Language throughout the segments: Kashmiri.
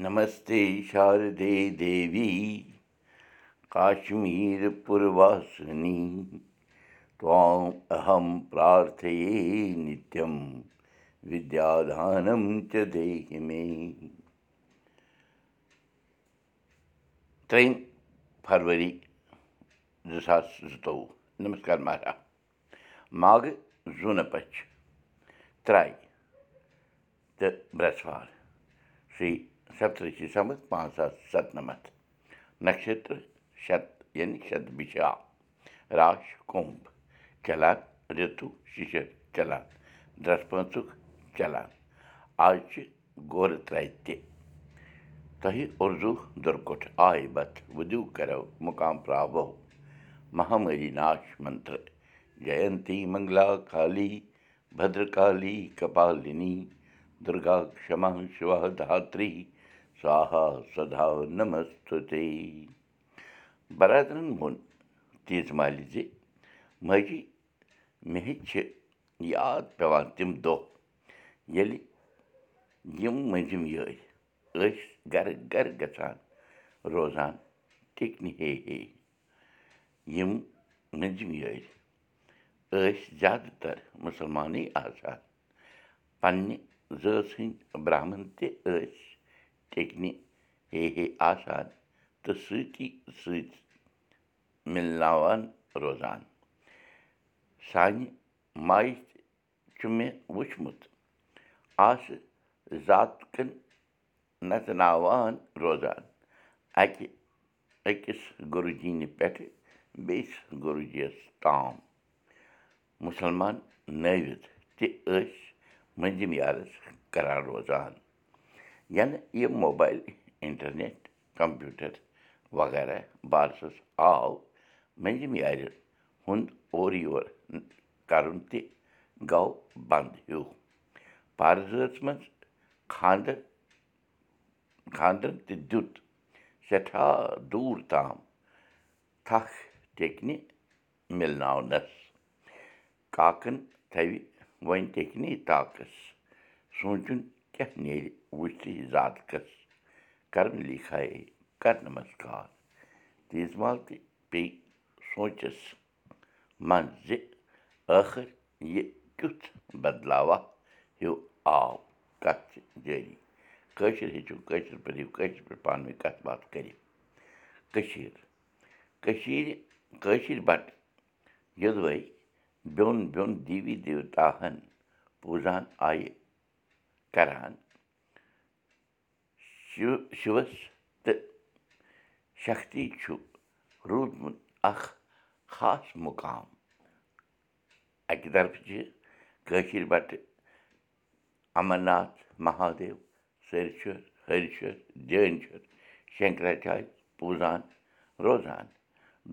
नमस्ते शारदे देवी काश्मीरपुरवासिनी त्वाम् अहं प्रार्थये नित्यं विद्याधानं च देहि मे। त्रयं फरवरी द्विसहस्रतौ। नमस्कार महाराज माघ जुनपच त्राय। त ब्रसवार श्री تہٕ برٛٮ۪سوار شری سپترشی سمتھ پانٛژھ ساس سَتنَمَتھ نَشتر شت یعنی شت بِشا راش کُمب چلان رِتوٗ شِشر چلان درٛس پٲنٛژُک چلان آز چھِ گورٕ ترٛایہِ تہِ تۄہہِ اُردو دُرکُٹھ آے بت وُدِو کَرو مُقام پراوو مہامری ناش منتر جینتی منگلا کالی سوہا سدا نمستُتے بَرادرَن ووٚن تیٖژ مالہِ زِ ماجی مےٚ ہیٚچ چھِ یاد پٮ۪وان تِم دۄہ ییٚلہِ یِم مٔنٛزِم یٲرۍ ٲسۍ گَرٕ گَرٕ گژھان روزان ٹِکنہِ ہے ہے یِم مٔنٛزِم یٲرۍ ٹِکنہِ ہے ہے آسان تہٕ سۭتی سۭتۍ مِلناوان روزان سانہِ ماجہِ تہِ چھُ مےٚ وٕچھمُت آسہٕ ذاتکٮ۪ن نژناوان روزان اَکہِ أکِس گُروٗ جِنہِ پٮ۪ٹھٕ بیٚیِس گُروٗ جی یَس تام مُسلمان نٲوِتھ تہِ ٲسۍ مٔنٛزِم یارَس کَران روزان یَنہٕ یہِ موبایل اِنٹَرنیٹ کَمپیوٗٹَر وغیرہ بارسَس آو مٔنٛزِم یارِ ہُنٛد اورٕ یور کَرُن تہِ گوٚو بنٛد ہیوٗ پارزٲژ منٛز خانٛدر خانٛدرَن تہِ دیُت سٮ۪ٹھاہ دوٗر تام تھکھ ٹیٚکنہِ مِلناونَس کاکَن تھَوِ وۄنۍ ٹیٚکنی طاقَس سونٛچُن کیٛاہ نیرِ وٕچھتھٕے ذاتکَس کَرَن لیکھایے کَر نمسکار تیٖژ مال تہِ پیٚیہِ سونٛچَس منٛز زِ ٲخٕر یہِ کیُتھ بَدلاوا ہیوٗ آو کَتھ چھِ جٲری کٲشِر ہیٚچھِو کٲشِر پٲٹھۍ کٲشِر پٲٹھۍ پانہٕ ؤنۍ کَتھ باتھ کٔشیٖر کٔشیٖرِ کٲشِر بَٹہٕ یوٚدوَے بیوٚن بیوٚن دیوی دیوتاہَن پوٗزان آیہِ کَران شِو شِوَس تہٕ شکتی چھُ روٗدمُت اَکھ خاص مُقام اَکہِ طرفہٕ چھِ کٲشِر بَٹہٕ اَمرناتھ مہادیو سٲرِشور ہریشور جٲنشور شنکراچار پوٗزان روزان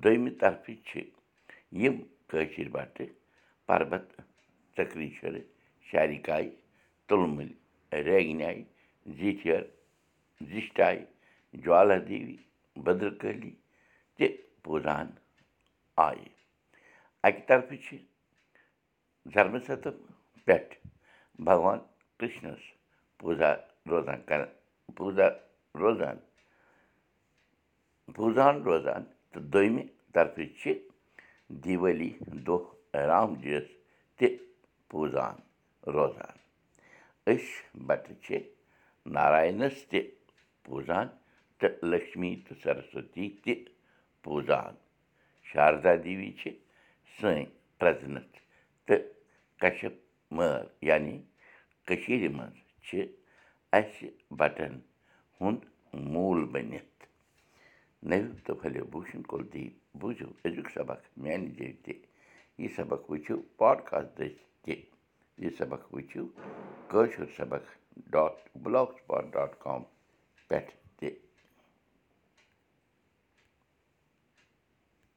دوٚیمہِ طرفہٕ چھِ یِم کٲشِر بَٹہٕ پَربت چکریٖشور شارِکاے تُلمُلۍ ریگناے زیٖٹھیر زِشٹاے جوالا دیوی بدرکٲلی تہِ پوٗزان آیہِ اَکہِ طرفہٕ چھِ زرمہٕ پٮ۪ٹھ بھگوان کِرٛشنَس پوٗزا روزان کَران پوٗزا روزان پوٗزان روزان تہٕ دوٚیمہِ طرفہٕ چھِ دیٖوالی دۄہ رام جی یَس تہِ پوٗزان روزان أسۍ بَٹہٕ چھِ نارایَنَس تہِ پوٗزان تہٕ لٔکشمی تہٕ سرسوتی تہِ پوٗزان شاردا دیوی چھِ سٲنۍ پرٛزنَت تہٕ کَشپ مٲر یعنی کٔشیٖرِ منٛز چھِ اَسہِ بَٹَن ہُنٛد موٗل بٔنِتھ نٔو تہٕ پھٔلِو بوٗشَن کُلدیپ بوٗزِو أزیُک سبق میٛانہِ جایہِ تہِ یہِ سبق وٕچھِو پاڈکاسٹ دٔسۍ تہِ یہِ سبق وٕچھِو کٲشُر سبق dot blogspot dot com پٮ۪ٹھ